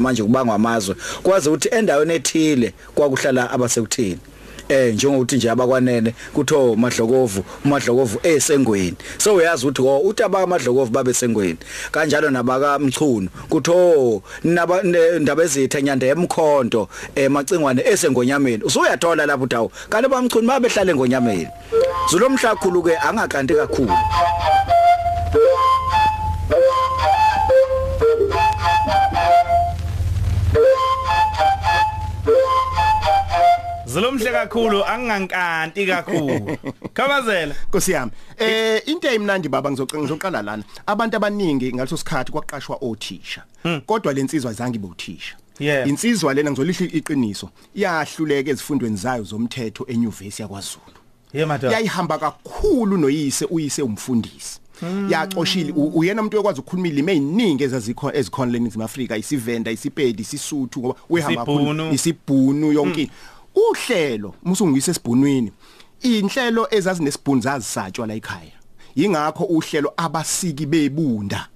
manje kubangwa amazwe. Kwazi ukuthi endaweni ethile kwakuhlala abasekuthini? Eh njengokuthi nje abakwanene kutho madlokovu umadlokovu esengweni. So uyazi ukuthi oh uthi abaka madlokovu babe sengweni kanjalo nabaka mchunu kutho naba ndaba ezithe nyanda emkhonto emacingwane esengonyameni. Usuyathola lapho dawo kanti bamchunu babe hlale engonyameni zulomhlakhulu ke angakanti kakhulu. Zilomhle kakhulu angingankanti kakhulu. Khamazela. Nkosi yami. Eh into eyimnandi baba ngizoqala lana. Abantu abaningi ngaleso sikhathi kwaqashwa othisha. Kodwa lensizwa zange ibuthisha. Yeah. Insizwa lena ngizolihla iqiniso. Yahluleka ezifundweni zayo zomthetho eNyuvesi yakwaZulu. Ye madam. Yayihamba kakhulu noyise uyise umfundisi. yaxoshile u- uyena umuntu oyakwazi ukukhuluma ilimi eziningi ezazikho ezikhona leni eNingizimu Afrika isivenda isipedi isisuthu ngoba uyahamba Isibhunu. isibhunu yonke uhlelo musungiyise esibhunwini inhlelo ezazinesibhunu zazisatshwa la ekhaya. Yingakho uhlelo abasiki bebunda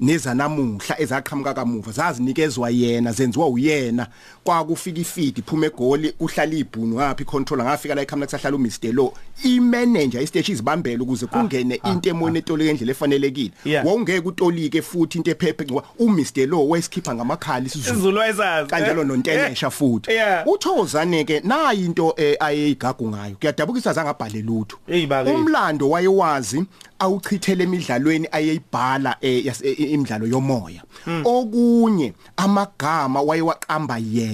nezanamuhla ezaqhamuka kamuva zazinikezwa yena zenziwa uyena. Kwakufika ifeed iphuma egoli uhlala ibhunu ngaphi controller ngafika la ekhaya kusahlala uMr Lo. Imanager isiteshi izibambela ukuze kungene into emoyeni etolike endlela efanelekile. Wawungeke utolike futhi into ephephe ngoba uMr Lo wayesikhipa ngamakhala isizulu kanjalo nontenesha futhi. Yeah. uthokozane ke nayi into eh, ayeyigagu ngayo. Kuyadabukisa zange abhale lutho. Umlando wayewazi awuchithele emidlalweni ayeyibhala eh, eh, imidlalo yomoya. Okunye amagama wayewaqamba yena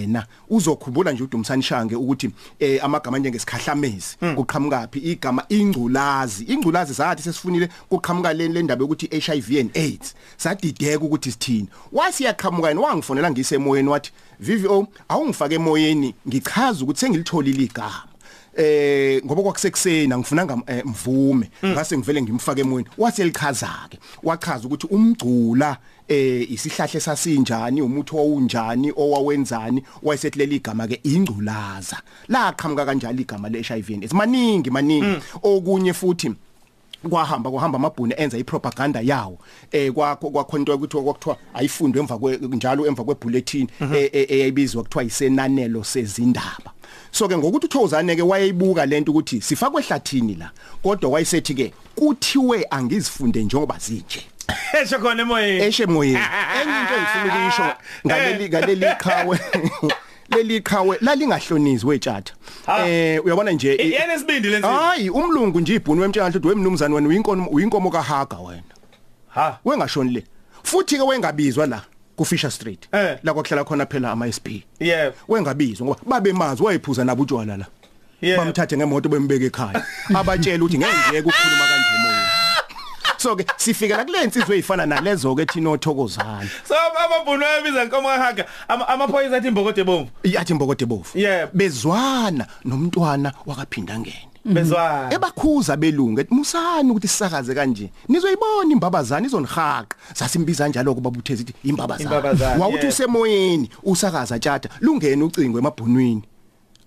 uzokhumbula nje uDumsanishange ukuthi eh, amagama njengesikhahlamezi kuqhamukapi igama ingculazi ingculazi sathi sesifunile kuqhamuka le ndaba yokuthi HIV and AIDS. Sadideka ukuthi sithini. Wasiyaqhamuka yena? Wangifonela ngisemoyeni wathi VVO awungifake emoyeni ngichaza ukuthi sengilitholile igama. Eh ngoba kwakusekuseni angifuna ngamvume ngase ngivele ngimfake emoyeni. Wathi elichaza ke wachaza ukuthi umgcula eh isihlahla sasinjani umuthi owunjani owawenzani wayesethi leli igama ke ingculaza. Laqhamuka kanjalo igama le HIV and AIDS. Maningi maningi. Okunye futhi kwahamba kuhamba amabhunu enza ipropaganda yawo. Eh kwakho kwakhonto ukuthi kwakuthiwa ayifundwe emva kwe njalo emva kwebulletin eyayibizwa kuthiwa isenanelo sezindaba. So ke ngokuthi uthozane ke wayeyibuka lento ukuthi sifakwe ehlathini la kodwa wayesethi ke kuthiwe angizifunde njengoba zinje Esho khona emoyeni. eshe moyeni enye into engifuna ukuyisho ngaleli ngaleli qhawe leli qhawe lalingahlonizwe wetshata Ha. eh uyabona nje Yena isibindi lenzi. hayi umlungu nje ibhunu wemtshana ukuthi wemnumzane wena uyinkomo uyinkomo kahaga wena Ha. wengashoni le futhi ke wengabizwa la ku Fisher Street Eh. la kwakuhlala khona phela ama SP Yeah. wengabizwa ngoba babe mazi wayiphuza nabo utshwala la Yeah. bamthathe ngemoto bembeke ekhaya abatshela ukuthi ngeke ngiyeke ukukhuluma kanje emoyeni so ke sifikela kule insizwe ezifana nalezo ke thina othokozana So amabhunu ayebiza inkomo kahaga ama- amaphoyisa athi imbokode bomvu. yathi mbokode bofu Yeah. bezwana nomntwana wakaphinda ngene Bezwana. ebakhuza belungu ethi musani ukuthi sisakaze kanje. Nizoyibona imbabazana izonihaqa sasimbiza njalo kuba buthezi ithi imbabazana Imbabazana, wawuthi yeah. usemoyeni usakaza tshata lungene ucingo emabhunwini.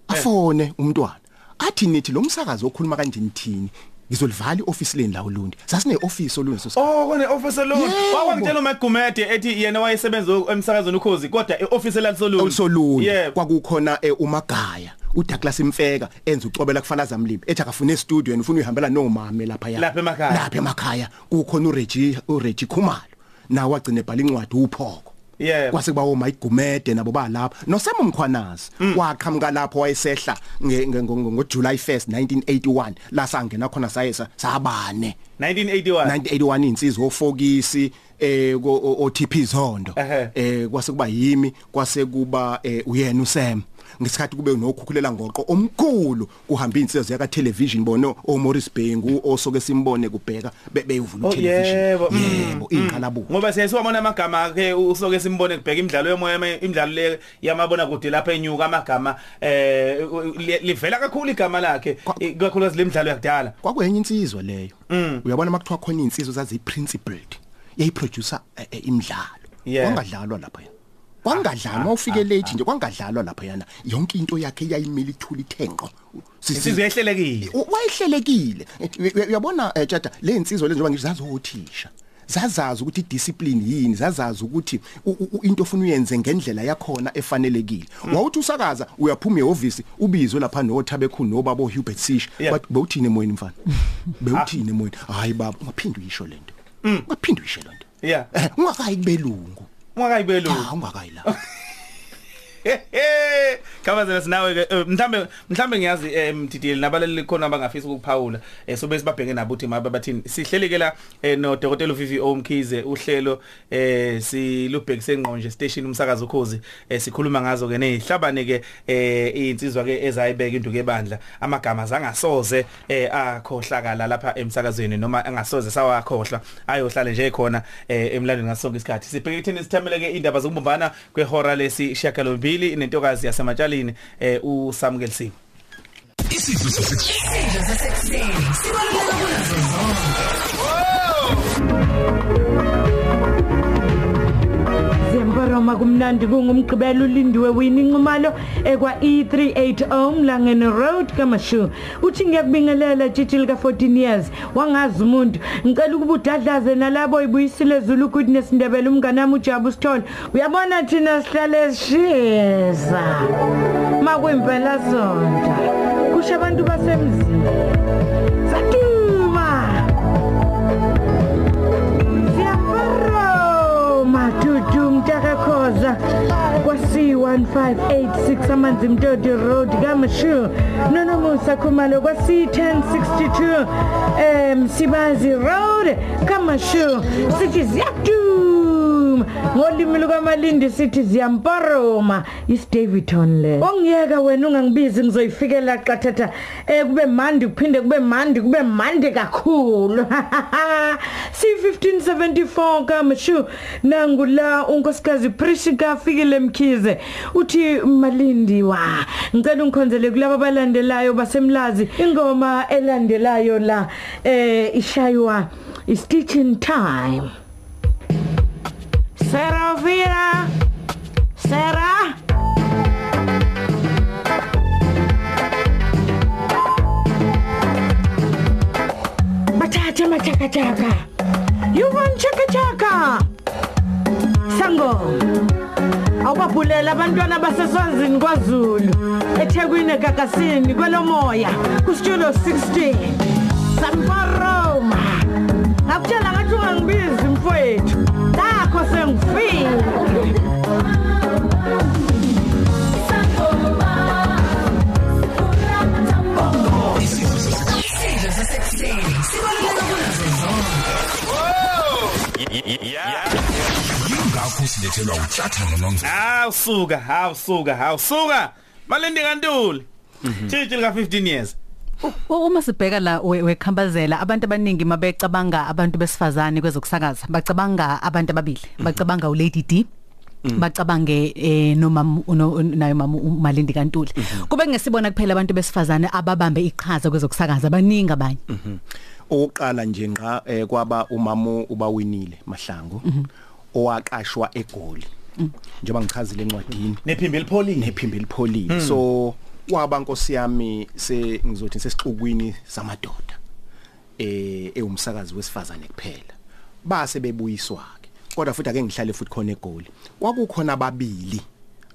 Afone umntwana. Athi nithi lo msakazo okhuluma kanje nithini? Ngizolivala ioffice leni la uLundi sasine office olundi so Oh kone officer lo. Yebo. Wakwangitshela uMagumede ethi yena wayesebenza emsakazweni ukhozi kodwa e-office lalisoluni. olusoluni Yeah. kwakukhona eh, umagaya uDouglas Mfeka enza ucobela kufalaza mlibi ethi akafuna e-studio and ufuna uyihambela nomame lapha ya Lapha emakhaya. lapha emakhaya kukhona uReggie uReggie Khumalo nawe wagcina ebhala incwadi uphoko Yeah. kwase kuba oMayigumede nabo balapha. Nosemo mkhwanazi waqhamuka lapho wayesehla ngo July 1st 1981 la sangena khona sayesa sabane. 1981. 1981 insizwa ofokisi eh OTP Zondo. Eh kwase kuba yimi kwase kuba eh, uyena uSam ngesikhathi kube nokhukhulela ngoqo omkhulu kuhamba insizwa yaka television bono o Morris Bhengu osoke simbone kubheka be- beyivula Oh, television yebo, mm, yebo iqalabu Ngoba siyasiwabona amagama akhe usoke simbone kubheka imidlalo yomoya ema- imidlalo le yamabona kude lapha enyuka amagama eh li- livela kakhulu igama lakhe Kwa- i- kakhulukazi lemidlalo yakudala. kwakwenye insizwa leyo. Uyabona makuthiwa khona insizwa zazi principled yayiproducer eh, eh, imidlalo. Yeah. kwangadlalwa lapha. Kwangadlalwa mawufike late nje kwangadlalwa lapha yana yonke into yakhe yayimile ithula ithenqo Sisi- Insizwe ehlelekile. U- wayehlelekile. Eh, uy- uy- uyabona eh, tjata le insizwa lezi njengoba ngizazi othisha zazazi ukuthi discipline yini zazazi ukuthi u- u- u- into ofuna uyenze ngendlela yakhona efanelekile. Wawuthi usakaza uyaphuma eoffice ubizwe lapha nothabe khulu nobaba Hubert Sish. Yeah. bathi bewuthini emoyeni mfana? Bewuthini emoyeni? Hayi baba ungaphindi uyisho lento ungaphindi uyisho lento Yeah. eh ungakayi kubelungu ungakayibelu ah ungakayi la. Khabazela sinawe eh, mhlambe mhlambe ngiyazi eh, mdidili nabaleli khona abangafisa ukuphawula eh, so bese babheke nabo uthi mabe bathini. Sihleleke la no Dr. Vivi Omkhize uhlelo silubhekise ngqonje station umsakazo ukhozi sikhuluma ngazo ke nezihlabane ke eh insizwa ke ezayibeka induku ebandla. Amagama zangasoze akhohlakala lapha emsakazweni noma angasoze sawakhohlwa ayohlala nje khona emlandweni ngasonke isikhathi. Sibheke ekutheni sithamele ke indaba zokubumbana kwehora lesi shakalombili nentokazi yasematshalini eh uSamukelsini Isidlo sasekuseni. Sibaluleka kunazo zonke. Zemparoma kumnandi kungumgqibelo ulindiwe wini inqumalo ekwa E380 Mlangeni Road kaMashu. Uthi ngiyakubingelela tshitshi lika 14 years wangazi umuntu. Ngicela ukuba udadlaze nalabo ibuyisile Zulu goodness Ndebele umngane wami uJabu Sithole. Uyabona thina sihlale sishisa. Makwempela sonta kusho abantu basemzini. C1586 amanzi mtoti road kamashu. Nonomusa khumalo kwa C1062 em Sibazi road kamashu. Sithi ziyaduma ngolimi lukamalindi sithi ziyamparoma is Davidton le ongiyeka wena ungangibizi ngizoyifikela qathatha eh kube mandi kuphinde kube mandi kube mandi kakhulu. C1574 kamashu nangula unkosikazi Prishika fikile mkhize. Uthi malindi wa ngicela ungikhonzele kulabo abalandelayo basemlazi. Ingoma elandelayo la eh ishaywa is teaching time. Serovira Sera Bathathe machakachaka You want chakachaka Sango. Awubabhulela abantwana baseswazini kwaZulu eThekwini eGagasini kwelomoya kusitulo 16 Samparoma Yingakho silethelwa uThatha noNongzo. hawu suka hawu suka hawu suka malindi kantuli tshitshi lika 15 years. U- Uma sibheka la we- wekhambazela abantu abaningi mabecabanga abantu besifazane kwezokusakaza bacabanga abantu ababili. Bacabanga u Lady D bacabange eh noma nayo mama uMalindi kaNtuli kube ngesibona kuphela abantu besifazane ababambe iqhaza kwezokusakaza baningi abanye. Oqala nje nqa eh, kwaba umama ubawinile mahlangu owaqashwa egoli. Njengoba ngichazile encwadini. Nephimbo elipholile. Nephimbo elipholile. So waba nkosi yami se ngizothi sesixukwini samadoda eh ewumsakazi wesifazane kuphela. Base bebuyiswa ke kodwa futhi ake ngihlale futhi khona egoli. Kwakukhona ababili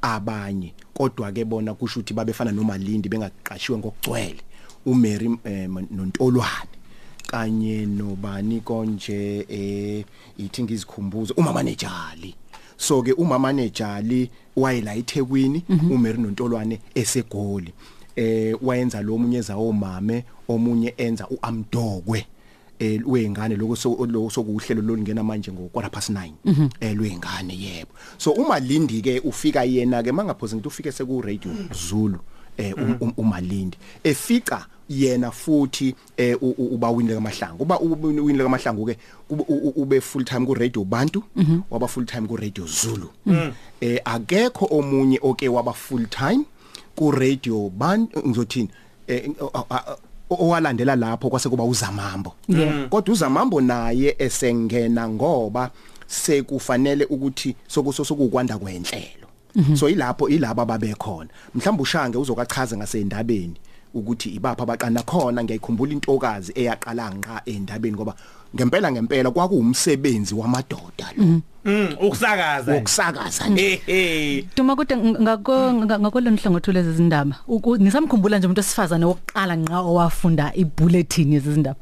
abanye kodwa ke bona kusho ukuthi babefana noMalindi bengaqashiwe ngokugcwele. uMary eh, noNtolwane. Kanye nobani konje eh ithi ngizikhumbuzo umama nejali so ke umama nejali wayela eThekwini uMary noNtolwane esegoli. Eh wayenza lo munye zawo mame omunye enza uamdokwe eh wengane lokho so lo sokuhlelo lolingena manje ngo quarter past 9 eh lwengane yebo. So uma Lindi ke ufika yena ke mangaphoze ngithi ufike seku radio Zulu um- um- umalindi. Efika yena futhi eh uba winile kamahlangu. Uba winile kamahlangu ke ube- full time ku radio bantu waba full time ku radio Zulu eh akekho omunye oke waba full time ku radio bantu ngizothini? Eh owalandela lapho kwase kuba uzamambo. Yeah. kodwa uzamambo naye esengena ngoba sekufanele ukuthi sokuso sokukwanda kwenhlelo. So ilapho ilabo ababekhona mhlawumbe ushange uzokachaza ngasendabeni ukuthi ibapha abaqana khona. Ngiyayikhumbula intokazi eyaqala nqa endabeni ngoba ngempela ngempela kwakuwumsebenzi wamadoda lo. Mm ukusakaza. wokusakaza nje. Eh eh. Duma kude ngako ngakolona hlangothi lezi zindaba Uku- nisamkhumbula nje umuntu osifazane wokuqala nqa owafunda ibulletin yezindaba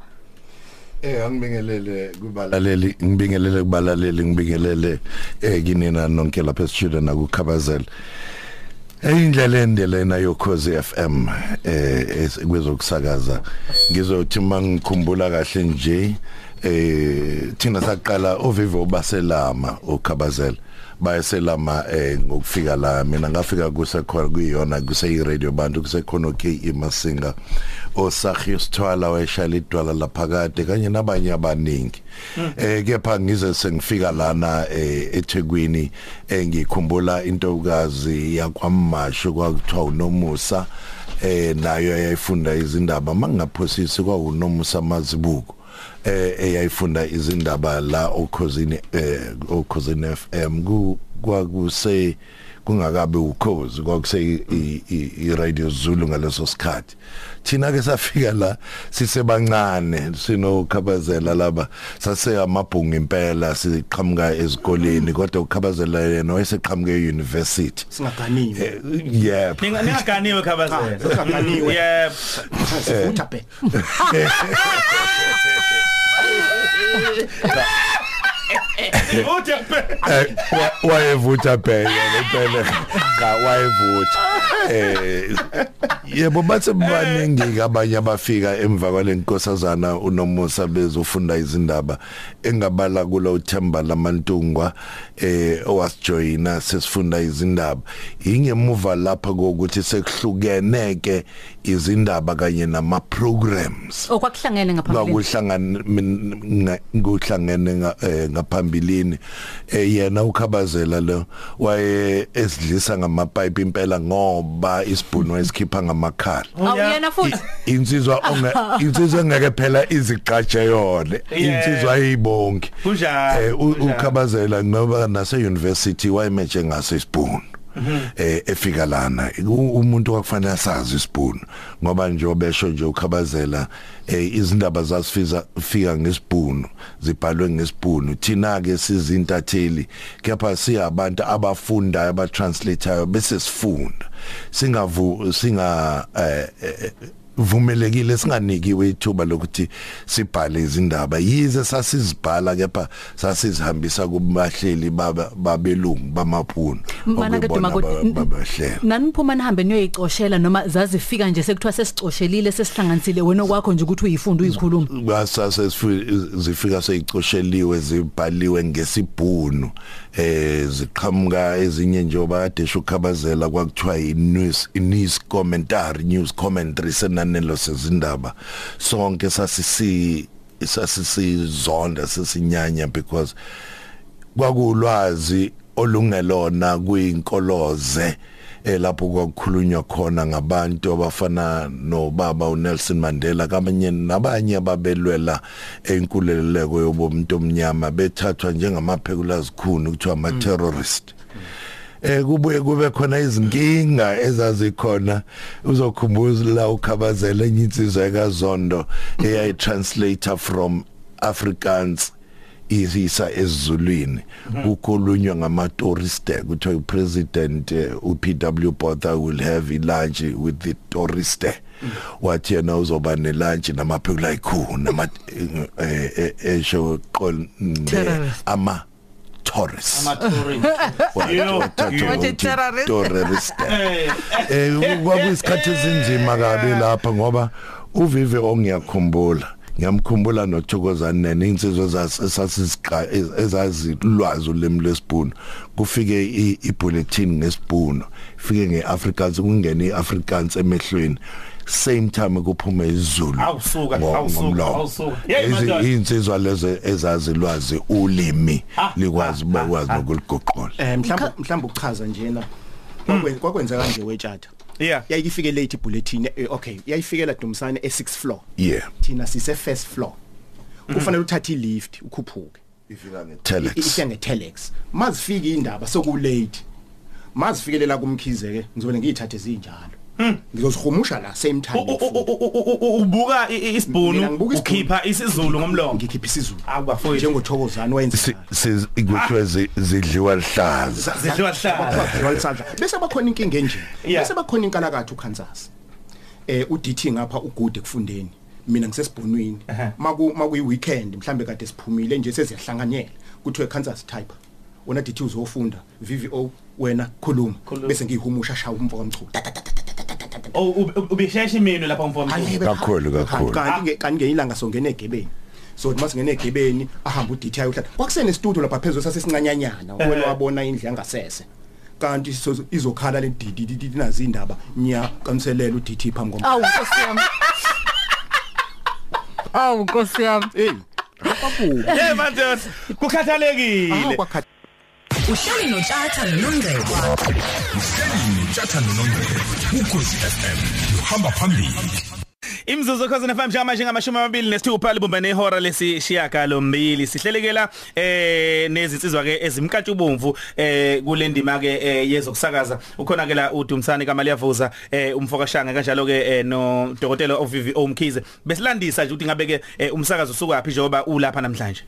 Eh angibingelele kubalaleli ngibingelele kubalaleli ngibingelele eh kinina nonke lapha student akukhabazela Eyindlela endelena yokhozi FM eh kwezokusakaza. Ngizothi mangikhumbula kahle nje eh thina saqala ovivo baselama ukhabazela bayeselama eh ngokufika la mina ngafika kusekhona kuyiyona kuse radio bantu kusekhona okay imasinga osakhi sithwala wayeshala idwala laphakade kanye nabanye abaningi. Eh kepha ngize sengifika lana eh eThekwini engikhumbula intokazi yakwaMasho kwakuthiwa uNomusa eh nayo yayifunda izindaba. Mangingaphosisi kwawunomusa mazibuko. Eh eyayifunda izindaba la okhosini eh okhosini FM ku kwakuse kungakabe ukhozi kwakuse i radio Zulu ngaleso sikhathi. Thina ke safika la sisebancane sinokhabazela laba sase amabhungu impela siqhamuka ezikoleni kodwa ukhabazela yena wayeseqhamuke euniversity. Singaganiwe. Yeah Ninga ningaganiwe khabazela. singaganiwe. Yep. sivutha be Uthe Eh, wa- wayevutha phela lempela ka wayevutha eh yebo bathe baningi abanye abafika emva kwalenkosazana unomusa bezofunda izindaba engabala kulo uThemba lamantungwa eh owasijoyina sesifunda izindaba. Ingemuva lapha kokuthi sekuhlukeneke izindaba kanye nama programs okwakuhlangene ngaphambili kwakuhlangana kuhlangene eh, ngaphambilini. Eh, yena ukhabazela lo waye esidlisa ngamapipe impela ngoba isibhuno esikhipha ngamakhala awuyena futhi. I- insizwa onge insizwa engeke phela iziqatshe yona Yeah. insizwa ayibonke Kunjalo, eh u- kunjalo. ukhabazela ngoba nase university wayemeje ngase isibhuno eh efika lana umuntu wakufanele asazi isibhuno ngoba nje besho nje ukhabazela eh izindaba zasifika fika ngesibhuno zibhalwe ngesibhuno thina ke sizintatheli kepha siyabantu abafundayo abatranslatayo bese sifunda. Singavu singa eh, eh, vumelekile singanikiwe ithuba lokuthi sibhale izindaba. Yize sasizibhala kepha sasizihambisa kubahleli baba- babelungu aba- babahlela naniphuma nihambe niyoyicoshela noma zazifika nje sekuthiwa sesicoshelile sesihlanganisile wena okwakho nje ukuthi uyifunda uyikhuluma? Basase zifika seyicosheliwe zibhaliwe ngesibhunu eh ziqhamuka ezinye njengoba kade shukhabazela kwakuthiwa i-news news commentary news commentary senanelo sezindaba sonke sasisi sasisizonda sesinyanya because kwakulwazi olungelona kuyinkoloze eh lapho kwakukhulunywa khona ngabantu abafana nobaba uNelson Mandela kamanye nabanye ababelwela enkuleleko yobomuntu omnyama bethathwa njengamaphekulazi khulu kuthiwa ama terrorist eh kubuye kube khona izinkinga ezazikhona. Uzokhumbula ukhabazela enye insizwa kaZondo eyayi translator from Afrikaans isisa esizulwini kukhulunywa ngama tourist kuthiwa president uPW Botha will have lunch with the tourist wathi yena uzoba ne lunch namaphekula ikhulu nama eh, eh, esho qol Terrorist. ama tourists Amatori. Yo, Wathi terrorist. terrorist eh kwakuyisikhathi esinzima kabi lapha ngoba uvive ongiyakhumbula. Ngiyamkhumbula nothokozana nene insizwe zasasisiqa ezazi ulwazi ulimi lesibhunu kufike ibulletin ngesibhunu fike ngeAfrikaans kungena iAfrikaans emehlweni. Same time kuphume isiZulu Awusuka, ngo- awusuka, ngomlomo. awusuka. Yey, Izi- madoda. insizwa lezo ezazi lwazi ulimi Ah, likwazi ah, bakwazi ah, ah. nokuligoqola eh mhlawumbe mhlawumbe ukuchaza njena kwakwen- kwakwenza kanje wetshata. Yeah. yayifike late bulletin eh, okay yayifikela Dumisane e6 floor. Yeah. Thina sise first floor. Kufanele uthathe ilift ukhuphuke. Ifika ngetelex. Ifike ngetelex. Mazifika indaba soku late mazifikelela kumkhize ke ngizobele ngiyithathe zinjalo. Ngizozihumusha la same time U- u- u- u- u- u- ubuka i- i- Mina isibhunu ngibuka isibhunu. ukhipha isizulu ngomlomo. ngikhipha isizulu. Awu, bafowethu. njengothokozana wayenza Si- si- ikuthiwe zi- zidliwa lihlaza. Zidliwa hlaza Jwalisandla bese bakhona inkinga enje. Yeah. bese bakhona inkalakatha uKansas. Eh uDT ngapha ugude kufundeni mina ngisesibhonweni Ehhe. maku makuyi weekend mhlambe kade siphumile nje seziyahlanganyela. Kuthiwe Kansas type wona DT uzofunda. VVO wena khuluma. Khuluma. bese ngiyihumusha shawa umfoko kamchulu Oh, ub- ubisheshe imino lapha mfowethu Kakhulu, kakhulu. kanti ke kanti ngeilanga songena egebeni so uma singena egebeni ahamba uDT ayohlala kwakusene studio lapha phezulu sasesincanyanyana Eh. wena wabona indlu yangasese. Kanti so- izokhala le didi nazi indaba. Nya kamselela uDT phambi kwam awu nkosi yami. Awu nkosi yami. Hey akabuka Eh Matheus kukhathalekile. Ah kwakhathi Uhleli notshatha nonongcebo. Uhleli notshathana nongcebo ukhosi FM uhamba phambili Imzuzu khosana FM njama njengamashumi amabili nesithupha libumba nehora lesishiyaga lombili sihlelekela eh nezinsizwa ke ezimkatshubomvu eh kule ndima ke eh, yezokusakaza ukhona ke la uDumsani kamaliyavuza eh umfokashanga kanjalo ke eh, no dokotela oVVO Mkhize besilandisa nje ukuthi ngabe ke eh, umsakazo usukapi njengoba ulapha namhlanje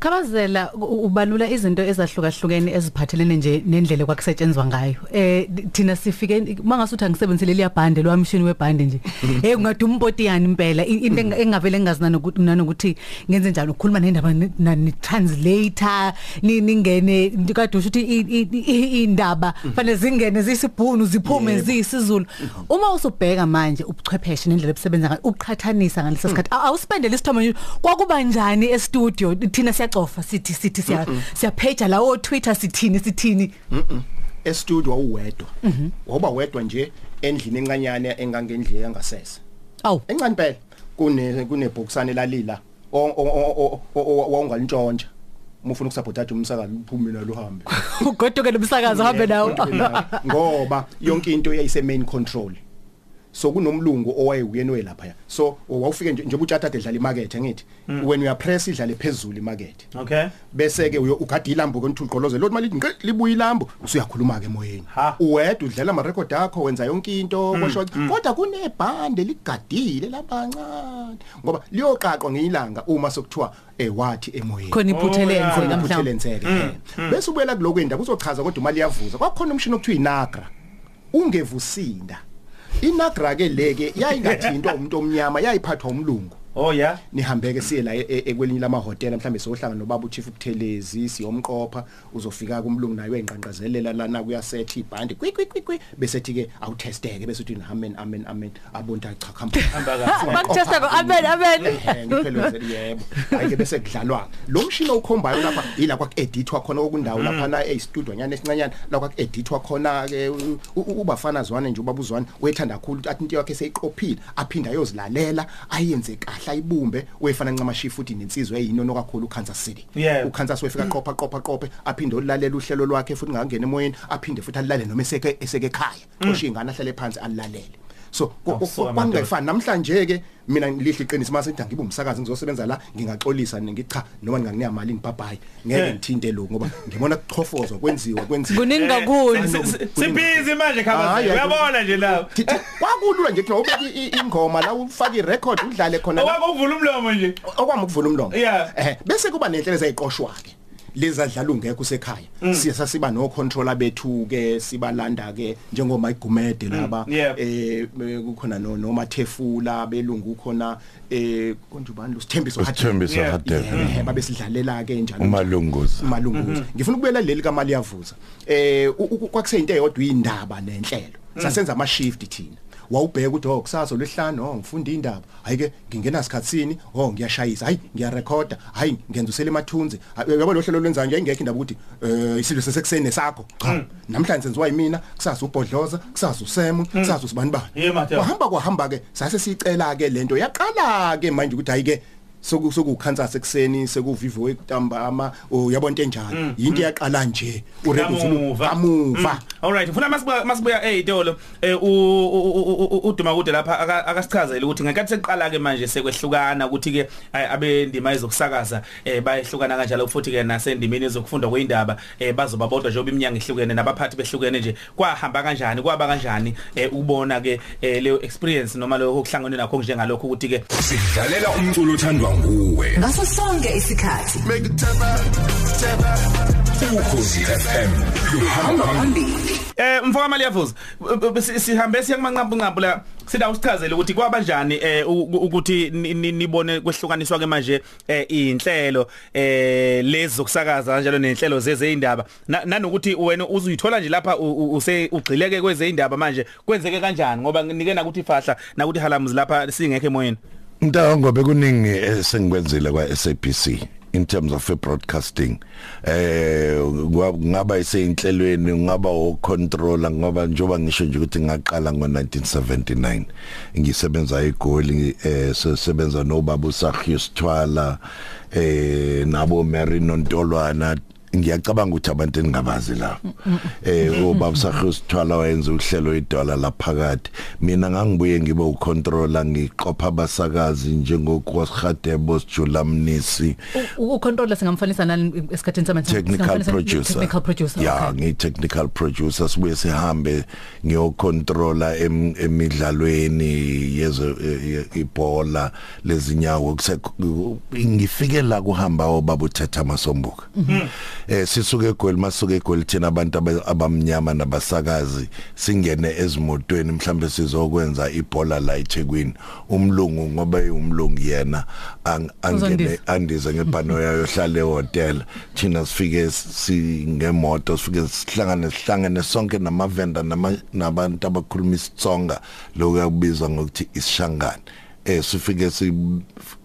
Khabazela u- ubalula izinto ezahlukahlukene eziphathelene nje nendlela kwakusetshenzwa ngayo. Eh thina sifike mangasuthi angisebenzisele liya bhande lwamshini webhande nje. Eh kungaduma impoti yani impela i- into enga- engavele ngazina nokuthi nanokuthi ngenze njalo ukukhuluma nendaba ni- na- ni translator ni- ningene kade usho ukuthi i- i- i- indaba fanele zingene zisibhunu ziphume ziyisizulu. Uma usubheka manje ubuchwepheshe nendlela ebusebenza ngayo uqhathanisa ngaleso sikhathi. Aw- awusipendele isithombe nje kwakuba njani e studio thina siyacofa sithi sithi siya siyapheja la o Twitter sithini? Sithini e studio awuwedwa woba wedwa nje endlini encanyane engangendli yangasese awu encane phela kune kunebhokisana lalila. Wawungalintshontsha uma ufuna ukusupporta umsakazi uphume nalo uhambe ugoduke nomsakazo hambe nawo ngoba yonke into yayise main control. So kunomlungu owayewuyena welapha so wawufike nje njengoba utshata edlala imarket ngithi when uya press idlale phezulu imarket okay. Bese ke ugada ilambo konthi uqoloze lo mali ngqe libuya ilambo. Usuyakhuluma ke emoyeni. Ha. uwedwa udlela ama record akho wenza yonke into kwasho kodwa kunebhande ligadile labancane ngoba liyoqaqwa ngilanga uma sokuthiwa eh wathi emoyeni. Khona iphuthe Oh, yeah. lenze namhlanje namhlanje bese ubuyela kuloko indaba uzochaza kodwa imali yavuza kwakhona umshini okuthiwa inagra. Ungevusinda. Inagra ke leke yayingathintwa umuntu omnyama yayiphathwa umlungu. Oh yeah. Nihambeke siye la e- e- ekwelinye lama hotel mhlambe sohlanga nobaba uchief ubuthelezi siyomqopha uzofika kumlungu nayo enqanqazelela lana kuyasetha ibhandi kwi kwi kwi kwi bese thi ke awutesteke bese uthi amen amen amen. Abonta cha khamba bakutesta ko amen amen. ngipheleze yebo. Ayike bese kudlalwa lo mshini okhombayo lapha ila kwa edithwa khona okundawo lapha na e studio nyane esincanyana la kwa edithwa khona ke u- u- ubafana zwane nje ubaba uzwane wethanda kakhulu athi into yakhe seyiqophile aphinda ayozilalela ayenze kahle. Ayibumbe wefana ncama shift futhi nensizwe eyinono kakhulu uKansas City. Yeah. uKansas wefika qopha qopha qophe aphinde olalela uhlelo lwakhe futhi ngangena emoyeni aphinde futhi alale noma eseke eseke ekhaya. Xosha ingane ahlale phansi alilalele so ku- ku- Awusuka, kwangefani namhlanje ke mina lihle iqiniso mase ngithi ngibe umsakazi ngizosebenza la ngingaxolisa ngicha noma ngingakunika imali ngibhabhayi ngeke Eh. ngithinte lo ngoba ngibona kuchofozwa kwenziwa kwenziwa. Kuningi kakhulu. Si- si- sibhizi manje Hayi, khabazi hayi, uyabona nje lawo Thithi, kwakulula nje kuthi ubeke i- i- ingoma la ufake irecord udlale khona la. Okwakuvula umlomo nje. Okwami ukuvula umlomo. Yeah. eh bese kuba nenhlelo ezayiqoshwa ke lezadlala ungekho usekhaya. Siya sasiba no controller bethu ke sibalanda ke njengoma igumede laba yeah. eh eh, kukhona no nomathefula belungu khona eh konje ubani lo? Sithembiso Usithembiso Yeah. Hadebe. Eh babe sidlalela ke njalo. Umalunguza. Umalunguza. Ngifuna ukubuyela leli kamali yavuza eh u- u- kwakuseyinto eyodwa indaba nenhlelo. Sasenza ama shift thina. Wawubheka ukuthi oh kusasa lesihlanu oh ngifunda indaba. Hayi ke ngingena sikhatsini oh ngiyashayisa. Hayi ngiyarekhoda. Hayi ngenza usele emathunzi Hayi, uyabo lo hlelo lwenza nje? Ingekho indaba ukuthi eh isidlo sesekuseni sakho cha namhlanje senziwa yimina. Kusasa ubhodloza kusasa usemu kusasa usibani bani? Yeah, Mateo. kwahamba kwahamba ke sase sicela ke lento. Yaqala ke manje ukuthi hayi ke soku sokukhansa sekuseni sekuvivo ekutambama uyabona into enjalo? Into iyaqala nje. Kamuva. kamuva. Mm. Alright, ufuna masibuya masibuya ezitolo eh u- u- u- u- uduma kude lapha aka- akasichazela ukuthi ngekathi seqala ke manje sekwehlukana ukuthi ke abendima ezokusakaza eh bayehlukana kanjalo futhi ke nasendimeni ezokufunda kweindaba eh bazoba bodwa njengoba iminyango ihlukene nabaphathi behlukene nje. Kwahamba kanjani? Kwaba kanjani eh ubona ke eh, leyo experience noma lokho kuhlangene nakho njengalokho ukuthi ke sidlalela umculo othandwa nguwe. Ngaso sonke isikhathi. Ukhosi FM hamba phambili. Eh mfoka mali yavuza B- b- si- sihambe siya kumanqampu nqampu la sida usichazele ukuthi kwaba njani eh u- u- ukuthi ni- ni- nibone kwehlukaniswa ke manje eh inhlelo eh lezi zokusakaza kanjalo nenhlelo zezindaba Na- nanokuthi wena uzuyithola nje lapha u- u- use ugcileke kwezindaba manje kwenzeke kanjani? Ngoba nike nakuthi fahla nakuthi halamuzi lapha singekho emoyeni. Mntawo ngobe kuningi esengikwenzile kwa SABC in terms of broadcasting eh kwa- ngaba iseinhlelweni ngaba o controller ngoba njoba ngisho nje ukuthi ngaqala ngo1979 ngisebenza eGoli eh sebenza nobaba uSagius Thwala eh nabo Mary Nontolwana ngiyacabanga ukuthi abantu engingabazi la. Eh ubaba Sakhus Thwala wayenza uhlelo idola laphakathi mina ngangibuye ngibe ucontroller ngiqopha abasakazi njengokwaShadebo Sijulamnisi ucontroller singamfanisa nani esikhathini samanje technical Singamfanisa- producer. Technical producer yeah okay. ngi technical producer. Sibuye sihambe ngiyocontroller em- emidlalweni yezo e- e- ibhola lezinyawo. Kuse- ngifike la kuhamba obaba uthetha masombuka. Eh sisuke eGoli masuke eGoli thina abantu aba- abamnyama nabasakazi singene ezimotweni mhlambe sizokwenza ibhola la eThekwini. Umlungu ngoba eyumlungu yena ang- angene andize ngebhano yayo hlale hotel thina sifike singemoto sifike sihlangane sihlangane sonke namavenda nama- nabantu abakhuluma isitsonga. Lokuyabizwa ngokuthi isishangane. Eh sifike si si-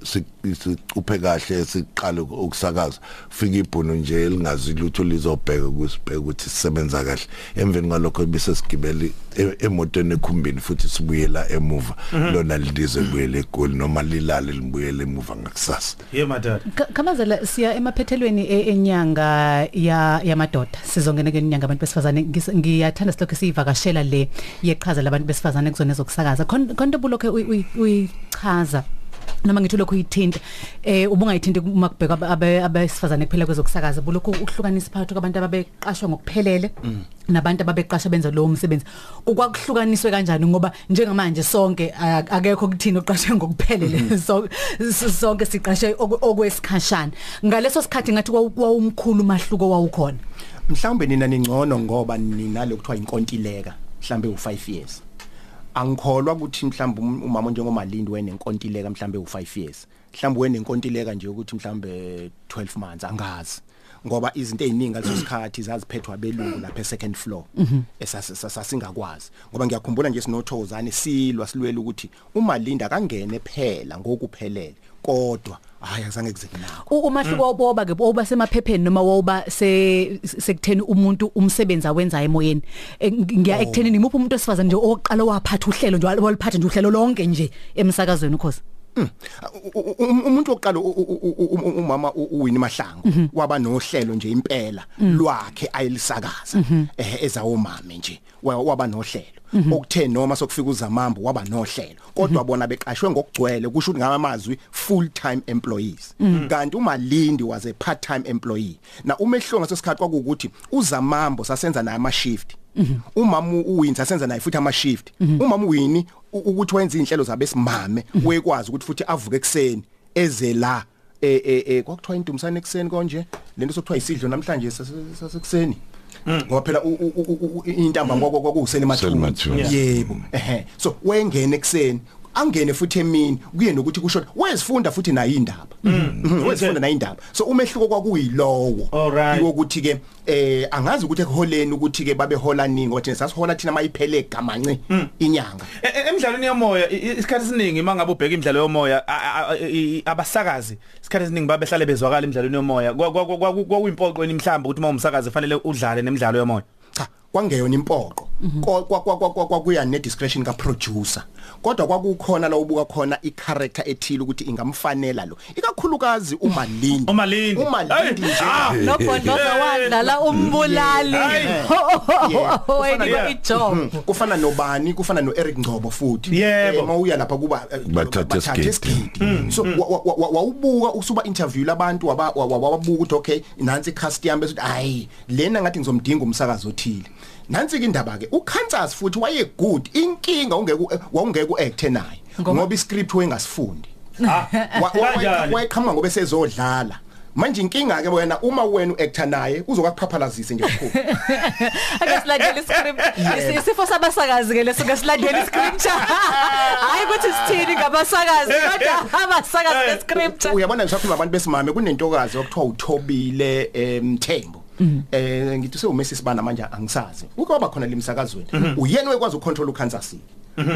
sicuphe kahle siqale ukusakaza. Fika ibhono nje elingazi lutho lizobheka kusibheka ukuthi sisebenza kahle. Emveni kwalokho bese sigibela e- emotweni ekhumbini futhi sibuyela emuva. Lona lidize libuyele egoli noma lilale libuyele emuva ngakusasa. Ye madod Ka- Kamazela siya emaphethelweni e- enyanga ya yamadoda. Sizongena ke inyanga abantu besifazane. Ngis- ngiyathanda silokho sivakashela le yeqhaza labantu besifazane kuzona zokusakaza konke bulokho uyichaza. Noma ngithi lokho uyithinta eh ubungayithinti uma kubheka aba- abe- abesifazane kuphela kwezokusakaza bulokho uhlukanisa phakathi kwabantu ababeqashwa ngokuphelele nabantu ababeqasha benza lowo msebenzi. Ukwakuhlukaniswe kanjani? Ngoba njengamanje sonke a- akekho kuthina oqashwe ngokuphelele So- s- sonke siqashe oku- okwesikhashana. Ngaleso sikhathi ngathi kwawu- kwawumkhulu mahluko wawukhona. Mhlawumbe nina ningcono ngoba ninalo kuthiwa inkontileka mhlambe u5 years. Angikholwa ukuthi mhlawumbe um- umama njengomalindi wenenkontileka mhlawumbe u5 years. Mhlawumbe wenenkontileka nje ukuthi mhlawumbe 12 months angazi. Ngoba izinto eziningi ngaleso sikhathi zaziphethwa belungu lapha e-second floor esasingakwazi ngoba ngiyakhumbula nje sinothozane silwa silwela ukuthi umalinda akangene phela ngokuphelele. Kodwa. Hayi azange kuzeke nakho U- umahluko woba ke woba semaphepheni noma woba se sekutheni umuntu umsebenzi awenza emoyeni. Eh, ng- ngiya ekutheni imuphi umuntu osifazana nje oqala waphatha uhlelo nje waliphatha nje uhlelo lonke nje emsakazweni ukhosi? U- u- u- umuntu oqala umama uWinnie Mahlangu waba nohlelo nje impela lwakhe ayelisakaza. Eh ezawomame nje wa- waba nohlelo. Okuthe noma sokufika uzamambo waba nohlelo. Kodwa bona beqashwe ngokugcwele kusho ukuthi ngamazwi full time employees. Kanti umalindi was a part time employee. Na umehlonga sesikhathi kwakukuthi uzamambo sasenza naye ama shift umama uWinnie sasenza naye futhi ama shift. Umama uWinnie u- ukuthi wenza inhlelo zabesimame wekwazi ukuthi futhi avuke ekseni eze la eh eh eh kwakuthiwa intumisane ekseni konje? Lento sokuthiwa isidlo namhlanje sase- sasekuseni ngoba phela u- u- u- u- intamba kwakuseni Seli mathunga. Mathunga. yebo. Ehe. So wengene ekseni angene futhi emini kuye nokuthi kusho wezifunda futhi nayo indaba. Mhm, wezifunda nayo indaba. So umehluko kwakuyilowo. Alright. ukuthi ke eh angazi ukuthi eholeni ukuthi ke babehola ningi ngoba sasihola thina mayiphele gamanci inyanga. E- e- emidlalweni yomoya i- i- isikhathi esiningi mangabe ubheka imidlalo yomoya a- a- a- i- i- abasakazi isikhathi esiningi babehlale bezwakala emidlalweni yomoya. Kwa- kwa- kwa- kwa- kwakuyimpoqweni mhlamba ukuthi uma umsakazi fanele udlale nemidlalo yomoya? Cha kwangeyona impoqo Kwa- kwa- kwa- kwa- kwa- kwakuya ne discretion ka producer kodwa kwakukhona la ubuka khona i character ethile ukuthi ingamfanela lo ikakhulukazi uMalindi uMalindi. uMalindi Hey, nje ah. nogondoza wadlala umbulali Yeah. wayenikwa ijob Mhm. kufana nobani kufana noEric Ngcobo futhi Yebo. Eh, mawuya lapha kuba eh, Bathatha bathatha isigidi. isigidi. so wa- wa- wa- wawubuka usuba interview labantu waba- wa- wa- wababuka ukuthi okay nansi cast yami bese hayi lena ngathi ngizomdinga umsakazo othile nansi ke indaba ke uKansas futhi waye good inkinga ungeke wawungeke uact naye ngoba iscript wengasifundi Ah, kanjani? wayeqhamuka ngoba esezodlala. Manje inkinga ke wena uma wena uactor naye uzokaphaphazisa nje kakhulu ake silandele iscript. Isi- isifo sabasakazi ke leso ke silandele iscript hayi ukuthi sithini ngabasakazi kodwa abasakazi bescript uyabona ngisakhuluma abantu besimame kunentokazi okuthiwa uthobile emthembo eh ngithi sewumesi sibana manje angisazi. Uke waba khona limsakazweni uyena wekwazi ucontrol uKansas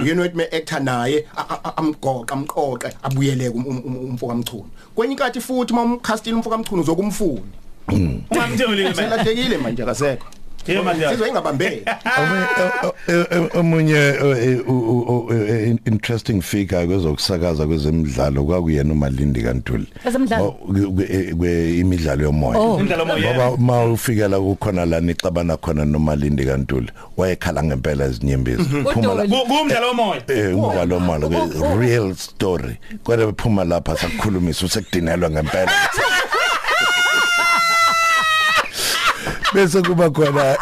uyena wethi me-actor naye a- a- a- amgoqa amqoqe abuyeleke um- um- um- umfoka mchunu. Kwenye inkathi futhi uma umcastile umfoka mchunu uzokumfuni Ungamtholi ke manje. selahlekile manje akasekho. Yebo manje. Sizwe ingabambeki. Omunye interesting figure kwezokusakaza kwezemidlalo kwakuyena uMalindi Kantuli. Ezemidlalo? kwe imidlalo yomoya. Indlela moya. ngoba uma ufikela kukhona la nixabana khona noMalindi Kantuli wayekhala ngempela ezinyembezi. Phuma la Ku- Kumdlalo womoya. eh umdlalo womoya ke real story. Kodwa bephuma lapha sakukhulumisa usekudinelwa ngempela. bese kuba khona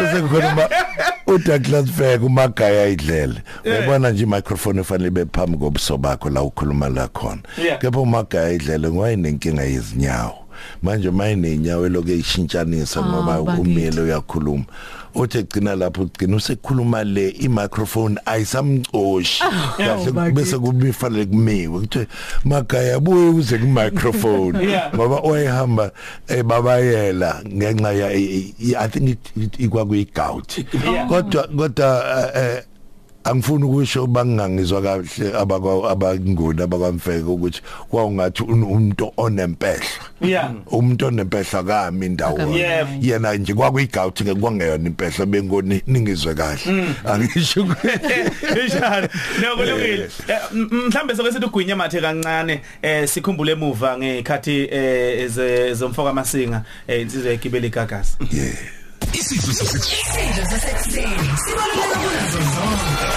bese kukhona ma uDouglas Fek umagaya idlele uyabona nje microphone efanele bephambi kobuso bakho la ukhuluma la khona Yeah. kepha umagaya idlele ngoyinenkinga yezinyawo manje mayinenyawo eloke ishintshanisa ngoba bakithi. umile uyakhuluma uthi egcina lapho ugcina usekhuluma le i-microphone ayisamcoshi kahle bakithi. bese kubifanele kumiwe kuthi magaya buye uze ku-microphone Yeah. ngoba wayehamba ebabayela ngenxa ya i- i- i think it- it- ikwakuyigout Yeah. kodwa kodwa eh, eh, angifuni ukusho bangangizwa kahle abakwa abanguni abakwamfeke ukuthi kwawungathi un- umuntu onempehla Yeah. umuntu onempehla kami indawo yena nje kwakuyigout ke kwangeyona impehla bengoni ningizwe kahle angisho Njalo. Nokulungile. Eh, m- Mhlambe soke sithi ugwinya mathe kancane eh sikhumbule emuva ngekhathi eh ze- zomfoka masinga eh insizwe egibela igagasi. Isidlo sasekuseni. Sasekuseni sibaluleka kunazo zonke.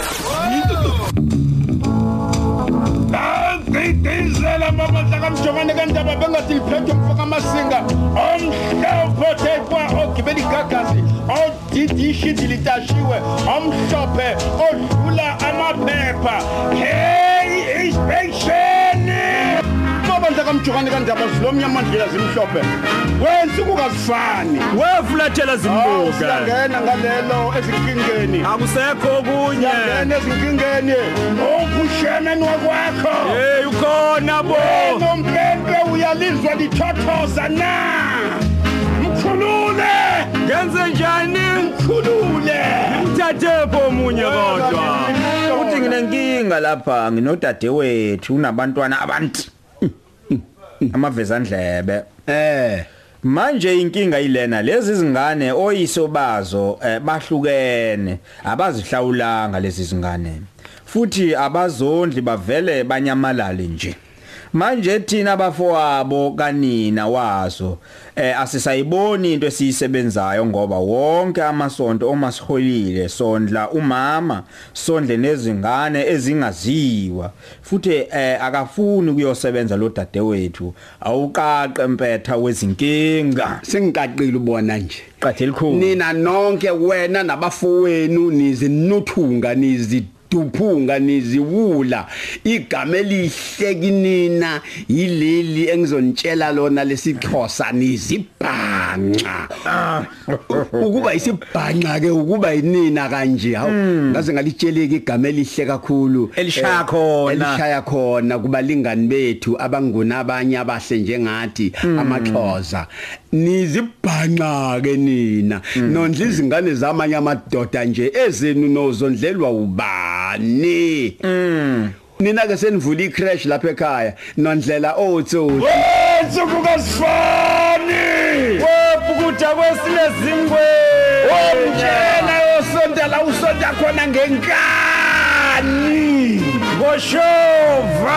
ngidizela mamandla kamjongane kandaba bengathi liphethwe umfoka amasinga omhlophe kwa ogibela igagasi odidi ishidi litashiwe omhlophe odlula amaphepha hey inspection mabandla kamjongane kandaba zilomnyama ndlela zimhlophe. Wensuku kazifani wefulathela zimbuka. Siyangena ngalelo ezinkingeni. Akusekho okunye. Siyangena ezinkingeni. Okushemeni wakwakho. Hey ukhona bo. Wena mpempe uyalizwa lithothoza na? Mkhulule. Ngenze njani? Mkhulule. Mthathepho omunye kodwa. ukuthi nginenkinga lapha nginodadewethu unabantwana abantu amavezandlebe eh. Manje inkinga ilena lezi zingane oyiso bazo eh, bahlukene. Abazihlawulanga lezi zingane. Futhi abazondli bavele banyamalale nje. Manje thina bafowabo kanina wazo eh asisayiboni into esiyisebenzayo ngoba wonke amasonto oma siholile sondla umama sondle nezingane ezingaziwa. Futhi eh akafuni ukuyosebenza lo dadewethu awuqaqe empetha wezinkinga. Sengiqaqile ubona nje. Qathe elikhulu nina nonke wena nabafowenu nizinuthunga nizi duphunga niziwula igama elihle kinina yileli engizontshela lona lesixhosa nizibhanqa ukuba isibhanqa ke ukuba yinina kanje hawu ngaze ngalitsheleka igama elihle kakhulu. Elishaya Eh, khona. elishaya khona kubalingani bethu abanguna abanye abahle njengathi amaxhosa. Nizibhanqa ke nina nondla izingane zamanye amadoda nje ezenu nozondlelwa ubani? Nina ke senivula icrash lapha ekhaya. Nondlela otsotsi wensuku kazifani wephukuda kwesile zingwe nangenkani ngoshova!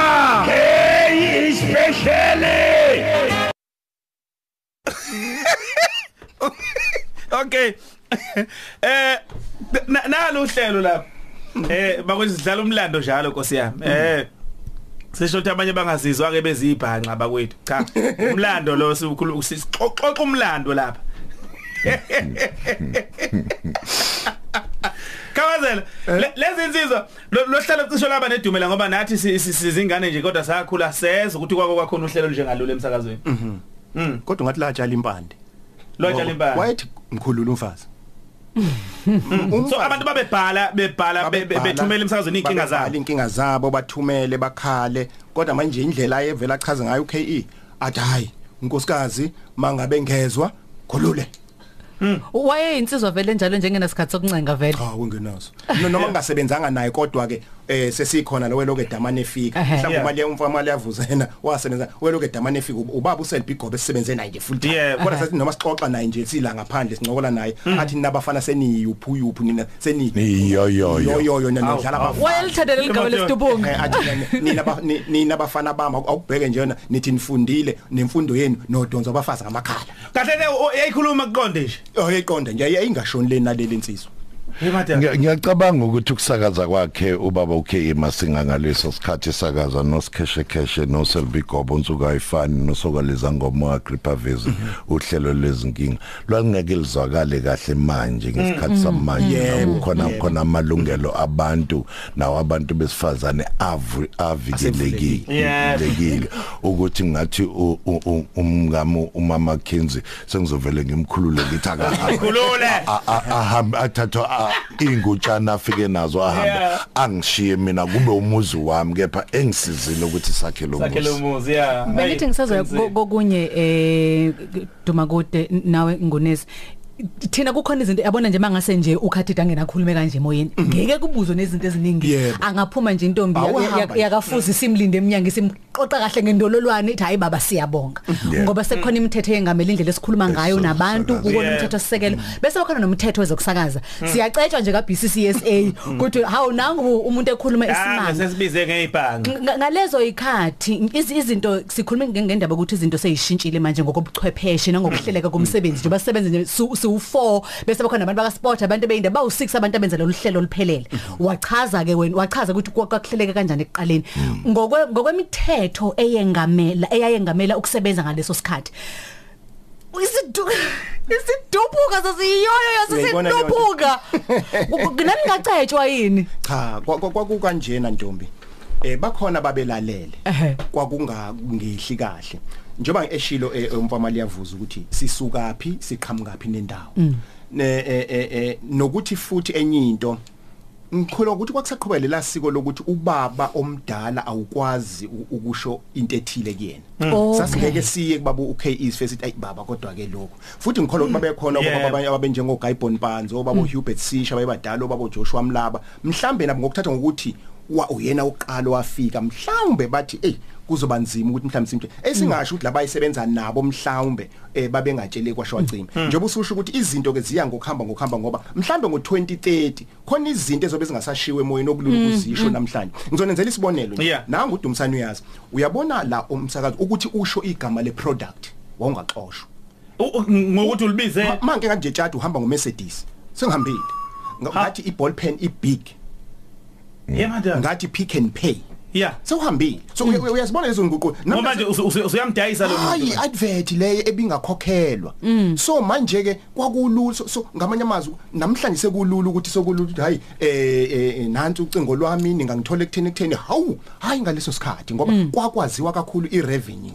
Okay. Eh na- nalo uhlelo lapha eh bakwenza sidlala umlando njalo Nkosi yami. Eh sisho ukuthi abanye bangazizwa ke bezibhanqa bakwethu. Cha umlando lo sixoxa umlando lapha. Kawazela le- lezi insizwa lo- lohlelo cisho laba nedumela ngoba nathi si- si- sizingane nje kodwa sakhula seza ukuthi kwako kwakhona uhlelo njengalolu emsakazweni. Mhm. Kodwa ngathi latshala impande. Latshala impande. Wayethi mkhulula umfazi. so abantu babebhala bebhala be- be- bethumela emsakazweni inkinga zabo. inkinga zabo bathumele bakhale. Kodwa manje indlela ayevela achaza ngayo uKE athi hayi unkosikazi mangabe ngezwe khulule. Waye insizwa vele njalo njengenasikhathi sokuncenga vele. Cha ungenaso No- noma ngingasebenzanga naye kodwa ke eh sesikhona lo weloke damane efika Ehhe. mhlawumbe Yeah. imali umfama yavuzena wasebenza weloke damane efika ub- ubaba uselbi igobe sisebenze naye nje full time. Yeah. kodwa sathi noma sixoxa naye nje sila ngaphandle sincokola naye. Athi ninabafana seniyuphu yuphu nina seni Yo yo yo yo. yo yo nidlala abafana wayelithandela igama lesitubunga Eh, athi nina- nina ba- ni- nina bafana bami awubheke nje yona nithi nifundile nemfundo yenu nodonzo abafazi ngamakhala. Kahle ke yayikhuluma kuqonde nje? Oh yayiqonda nje yayingashoni le naleli insizwa Ngiya- Ngiyacabanga ukuthi ukusakaza kwakhe ubaba uKE Masinga ngaleso sikhathi sakaza nosikheshe kheshe noSelby Gobo nsuku ayifani nosokaleza ngomo Agripavezi uhlelo lezinkinga lwangeke lizwakale kahle manje ngesikhathi samanje Yebo, kukhona yebo. khona amalungelo abantu nawo abantu besifazane avu- avikelekile Yeah. lekile ukuthi ngathi u- u- u- umngamo umama Kenzi sengizovele ngimkhulule ngithi aka khulule a- a- ahambe athathwa a- ingutshana afike nazo ahambe Yeah. angishiye mina kube umuzi wami kepha engisizile ukuthi sakhe lo sakhe lo muzi. muzi ya bengithi ngisazoya ko- kokunye eh duma kude nawe ngunesi. Thina kukhona izinto yabona nje mangase nje ukhathida ngenakhulume kanje emoyeni. Ngeke kubuzwe nezinto eziningi. Yebo. angaphuma nje intombi ya- Awahamba ya- nje. yakafuzi simlinde eminyango simqoqa kahle ngendololwane ithi hayi baba siyabonga. Yeah. ngoba sekukhona imithetho engamele indlela esikhuluma ngayo nabantu Ezokusakaza. ukona Yeah. umthetho sisekelo bese bakhona nomthetho wezokusakaza. Siyacetshwa nje ka BCCSA ukuthi hawu nangu umuntu ekhuluma Ah, esimanga sesibize ngezibhanqa Nga- ngalezo ikhathi iz- izinto sikhuluma nge- ngendaba ukuthi izinto seyishintshile manje ngokobuchwepheshe nangokuhleleka komsebenzi nje basebenza nje su u4 bese bakhona abantu baka sport abantu beyinde ba u6 abantu abenza lolu hlelo luphelele wachaza ke wena wachaza ukuthi kwa- kwakuhleleke kanjani ekuqaleni. Ngokwe ngokwemithetho eyengamela eyayengamela ukusebenza ngaleso sikhathi isidu isidubuka sasiyiyoyo Uyayibona leyo nto? yasisidubuka nami ngacetshwa yini? Cha kwa- kwa- kwakukanjena ntombi. Eh bakhona babelalele. Ehhe. kwakungangehli kahle. Njengoba eshilo eh, umfama liyavuza ukuthi sisuka phi siqhamuka phi nendawo ne eh, eh, eh, nokuthi futhi enye into ngikhulwa ukuthi kwakusaqhubela lasiko lokuthi ubaba omdala awukwazi ukusho into ethile kuyena. Okay. sasingeke siye kubaba uKEs first ayi baba kodwa ke lokho futhi ngikholwa ukuthi babekhona obaba abanye abenjengo Guy Bonpanzo obaba uHubert Sisha bayebadala obaba Joshua Mlaba. Mhlambe nabo ngokuthatha ngokuthi wa uyena uqalo wafika mhlawumbe bathi hey kuzoba nzima ukuthi mhlawumbe simthe esingasho ukuthi labayisebenza nabo mhlawumbe eh babengatshele kwashwacima njengoba ususho ukuthi izinto ke ziya ngokuhamba ngokuhamba ngoba mhlawumbe ngo2030 khona izinto ezobe zingasashiwe emoyeni okulula ukuzisho namhlanje. Ngizonenzela isibonelo nanga udumsana uyazi uyabona la umsakazo ukuthi usho igama le product wawungaxoshwa ngokuthi ulibize? Ma- manje kanje tshati uhamba ngo Mercedes sengihambile. Nga- Ha. ngathi i ball pen i big yeah madam. Ngathi pick and pay. Yeah. Sewuhambile. So uya- uyazibona lezo nguquko? Ngoba usu- usuyamdayisa lo hayi advert leyo ebingakhokhelwa. So manje ke kwakulula so, ngamanye amazwi namhlanje sekulula ukuthi sokulula ukuthi hayi eh eh, nansi ucingo lwami ningangithola ekutheni ekutheni. Hawu hayi ngaleso sikhathi ngoba kwakwaziwa kakhulu i revenue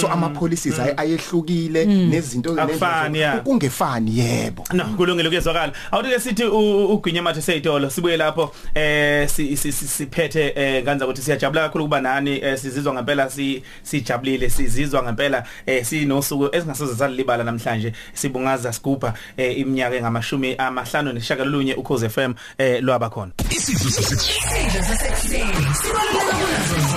so ama policies ay- ayehlukile nezinto Akufani, yeah. kungefani yebo No kulungile kuyezwakala. Awuthi ke sithi u- uGwinya mathe seyitolo sibuye lapho eh si- si- si- siphethe eh kanza ukuthi siyajabula kakhulu kuba nani eh, sizizwa ngempela si sijabulile sizizwa ngempela eh sinosuku esingasoze salibala namhlanje sibungaza sigubha eh iminyaka engamashumi amahlanu neshagalolunye ukhoze FM eh lwaba khona. Isidlo sasekuseni. Sibaluleke kunazo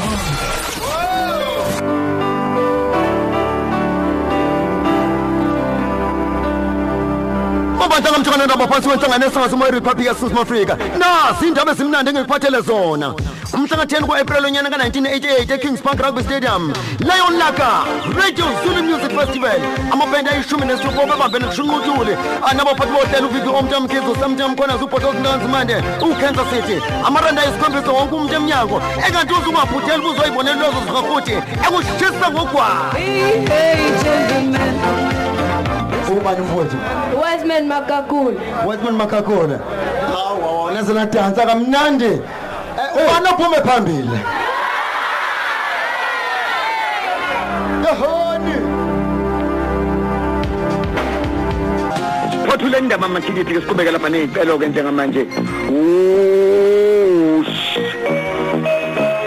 Obandla ngamthana ndaba phansi kwenhlangano esangathi uMoya Republic yaseSouth Africa. Nasi indaba ezimnandi engikuphathele zona. Umhla ka-10 ku-April onyaka ka-1988 eKings Park Rugby Stadium. Lion Laka Radio Zulu Music Festival. Amabhande ayishumi nesithupha babambene kushunqutule. Anabaphathi bohlelo uVivi Omtamkhizo, Samtam Khona, uBhotos Ntanzimande, uKansas City. Amaranda ayisikhombisa wonke umuntu emnyango. Engathi uzungaphutheli uzoyibonela lezo zihafuthi. Ekushisa ngogwayi. Ubani mfowethu? Wiseman Makakula. Wetman Makakona. Hawa wona zela dansa kamnandi. Eh ubani ophume phambili? Yehoni. Phothule indaba amathikithi ke siqhubeke lapha nezicelo ke njengamanje. Uush.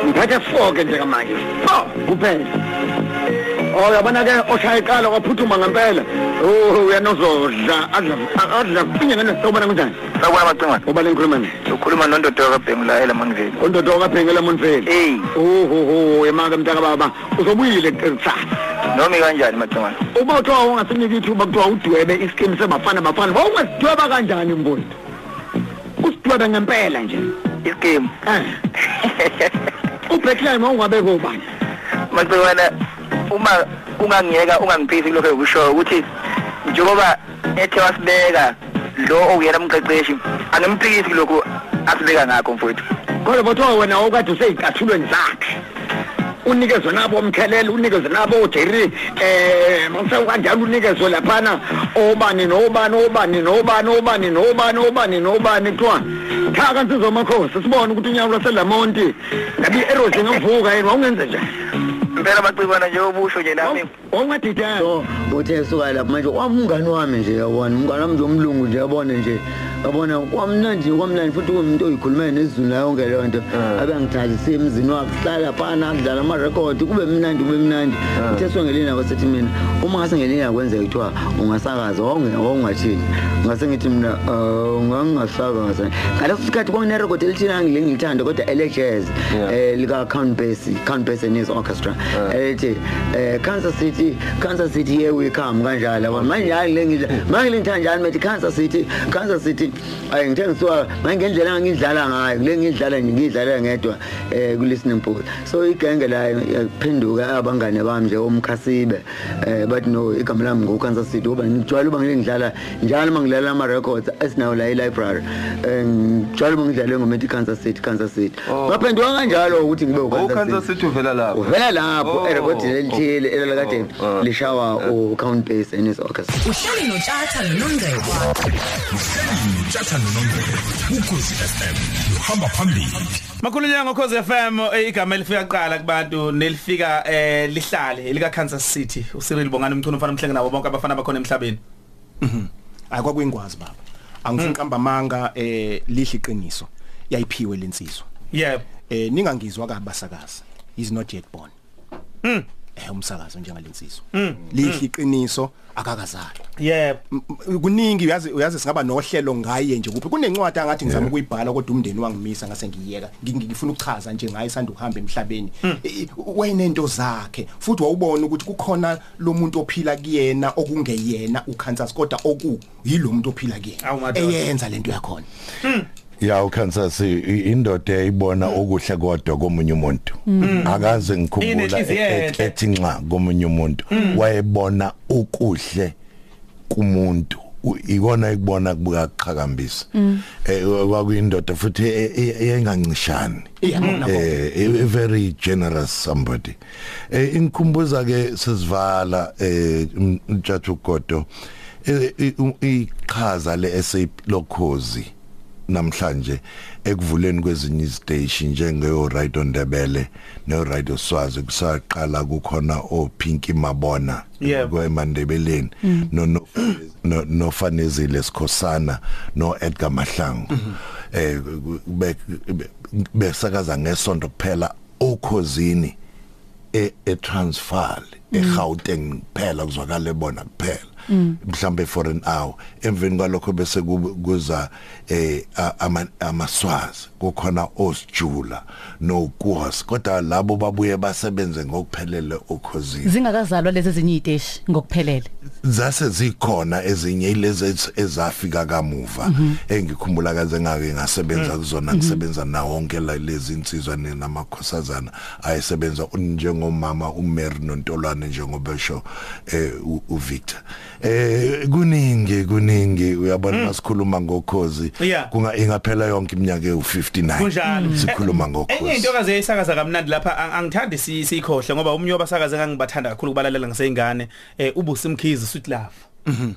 Ngiphethe 4 ke njengamanje. 4 kuphela. Oh yabona ke oshaya iqala kwaphuthuma ngempela. Oh uyanozodla adla adla kufinye ngene sawubona kunjani? Sawubona macingwane. Ubale ngikhuluma nini? Ukhuluma nondodo kaBhengula eLamonville. Ondodo kaBhengela Monfeli. Hey. Oh ho ho emaka mntaka baba. Uzobuyile kusasa. Nomi kanjani macingwane? Uma uthiwa ungasiniki ithuba kuthiwa udwebe iskimu sebafana bafana wawungasidweba kanjani mbondo? Usidwebe ngempela nje. Iskimu. Ubhekline mawungabeka ubani? Macingwane uma ungangiyeka ungangiphisi lokho ekusho ukuthi njengoba ethe wasibeka lo okuyena umqeqeshi angimphikisi lokho asibeka ngakho mfowethu. Kodwa bothiwa wena okade useyicathulweni zakhe. unikezwe nabo omkhelele unikezwe nabo Jerry eh mase kanjalo unikezwe laphana obani nobani obani nobani obani nobani obani nobani kuthiwa thaka nsizwa makhosi sibone ukuthi unyawo lwaselamonti ngabe i-arrows ngemvuka yini wawungenze njani impela macikwana nje obusho nje nami. Ongadidana so uthe suka lapha manje wamngani wami nje yabona. Umngani wami nje umlungu nje yabona nje. Yabona kwamnandi kwamnandi futhi kumuntu oyikhulumene nezulu nayo yonke leyo nto. Abe ngithathise emzini wakhe sihlala phana kudlala amarekhodi kube mnandi kube mnandi. Uthe songelini nako sethi mina uma ngase ngelinye yakwenzeka kuthiwa ungasakaza wawungathini? Ngase ngithi mina ungangasakaza ngaleso sikhathi kwakunerekhodi elithile angile ngilithanda kodwa ele-jazz um lika-count base count base and his orchestra elithi um kansas city kansas city here we come kanjalo yabona? Manje hayi le ngidla manje ngithanda njalo methi kansas city kansas city ayi ngithe ngisuka manje ngendlela engidlala ngayo le ngidlala nje ngidlala ngedwa um kulistening pool. So igenge layo yaphenduka abangane bami nje omkhasibe um bathi no igama lami ngo-kansas city. Kuba ngijwayele uba ngile ngidlala njalo uma ngidlala ama-records esinawo la e-library. Um ngijwayele uba ngidlale ngomethi i-kansas city kansas city. Ngaphenduka kanjalo ukuthi ngibe ukansas city. Uvela lapho? Uvela lapho erekhodini elithile elalakade lishawa u-count base and his orchestra. Uhleli notshata nonongcebo uhleli notshata nonongcebo ukhosi FM uhamba phambili. Makhulunyana ngokhoze FM eh, igama elifika kuqala kubantu nelifika eh lihlale elika Kansas City. uCyril Bongani umthuni ufana umhlenge nabo bonke abafana bakhona emhlabeni. Hayi kwakwingwazi baba. Angifuni qamba amanga eh lihle iqiniso. Yayiphiwe lensizwa yebo. Eh ningangizwa kabasakazi is not yet born. Mm eh umsakazo njengalensizwa Mm. lihle iqiniso akakazalwa yebo. Kuningi uyazi uyazi singaba nohlelo ngaye nje kuphi? Kunencwadi angathi ngizama ukuyibhala kodwa umndeni wangimisa ngase ngiyeka. Ngi- ngifuna ukuchaza nje ngaye isanda ukuhamba emhlabeni. I- wayenento zakhe futhi wawubona ukuthi kukhona lo muntu ophila kuyena okungeyena uKansas kodwa oku yilo muntu ophila kuyena. Eyenza lento yakhona. Ya uKansas i- indoda eyibona okuhle kodwa komunye umuntu. Mm. akaze ngikhumbula Inenhliziyo e- enhle. ethi nxa komunye umuntu. Mm. wayebona okuhle kumuntu. U- ikona ikubona kubuka qhakambisa Mm. eh kwakuyindoda futhi e- e- eyengancishani Iyabona eh a very generous somebody. Eh ingikhumbuza ke sesivala eh umthathu ugodo eh, i- u- iqhaza le SA lokhozi. Namhlanje ekuvuleni kwezinye iziteshi njengeyo Radio Ndebele no Radio Swazi kusaqala kukhona o Pinky Mabona kwemandebeleni Mm. no no no nofanezile sikhosana no Edgar Mahlangu. Eh be- be- besakaza ngesonto kuphela okhozini e eTransvaal eGauteng kuphela kuzwakala bona kuphela. Mhlambe for an hour emveni kwalokho bese ku- kuza eh amaswazi kukhona osjula nokuhos kodwa labo babuye basebenze ngokuphelele okhosini zingakazalwa lezi ezinye iziteshi ngokuphelele zase zikhona ezinye ilezi ez- ezafika kamuva Mhm. engikhumbula kaze ngake ngasebenza Mm. kuzona Mhm. ngisebenza nawo wonke la lezi insizwa namakhosazana ayesebenza njengomama uMary noNtolwane njengoba esho eh uVictor eh kuningi kuningi. Uyabona masikhuluma ngokhozi. Yeah. kunga ingaphela yonke iminyaka ewu59 kunjalo. Sikhuluma enye ngokhozi into kaze yayisakaza kamnandi lapha ang- angithandi si- sikhohle ngoba umnye wabasakaza engangibathanda kakhulu kubalalela ngiseyingane eh ubusimkhizi sweet love. Mhm.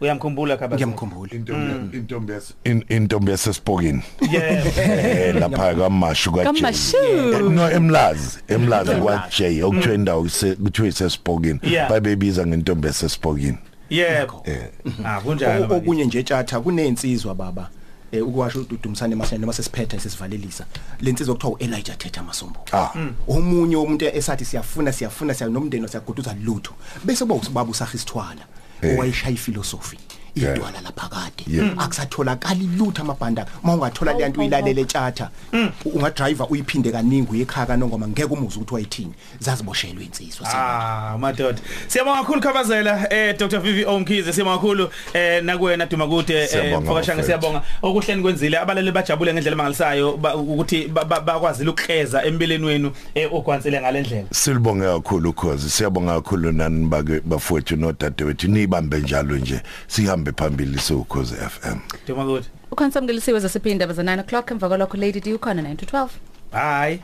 uyamkhumbula kaba Ngiyamkhumbula. intombi intombi yas- in- intombi yasespokini yeah. Eh lapha kamashu ka Kamashu. no emlazi emlazi kwa J okuthiwa indawo ise- kuthiwa isespokini Yeah. babebiza ngentombi yasespokini yebo ah kunjalo O- manje. okunye nje tjatha kunensizwa baba eh ukwasho uDumsane masene noma sesiphethe sesivalelisa lensizwa kuthiwa uElijah Thetha Masombo Ah. omunye umuntu esathi siyafuna siyafuna siya nomndeni siyaguduza lutho bese kuba usibaba usahistwala Eh. owayishaya ifilosofi Yeah. Idwala lapha kade Yeah. akusatholakala lutho amabhanda mawungathola le nto uyilalele tjatha ungadriver uyiphinde kaningi uyekhaya kanongoma ngeke umuze ukuthi wayithini. Zaziboshelwe insizwa Ah madoda. Siyabonga kakhulu khabazela eh Dr. VVO Mkhize siyabonga kakhulu. Eh nakuwena Dumakude. Eh Siyabonga, mfokashanga bafethu. siyabonga. Okuhleni kwenzile abalali bajabule ngendlela mangalisayo ba- ukuthi ba- ba- bakwazile ukukleza empilweni wenu eh ogwansele ngalendlela silibonge kakhulu ukhozi siyabonga kakhulu nani bake bafowethu nodadewethu. Nibambe njalo nje. Sihambe phambili sokhozi FM Dumakude ukhonsamngelisiwe zasiphinda baza 9 o'clock emva kwalokho lady d ukhona 9 to 12 bye.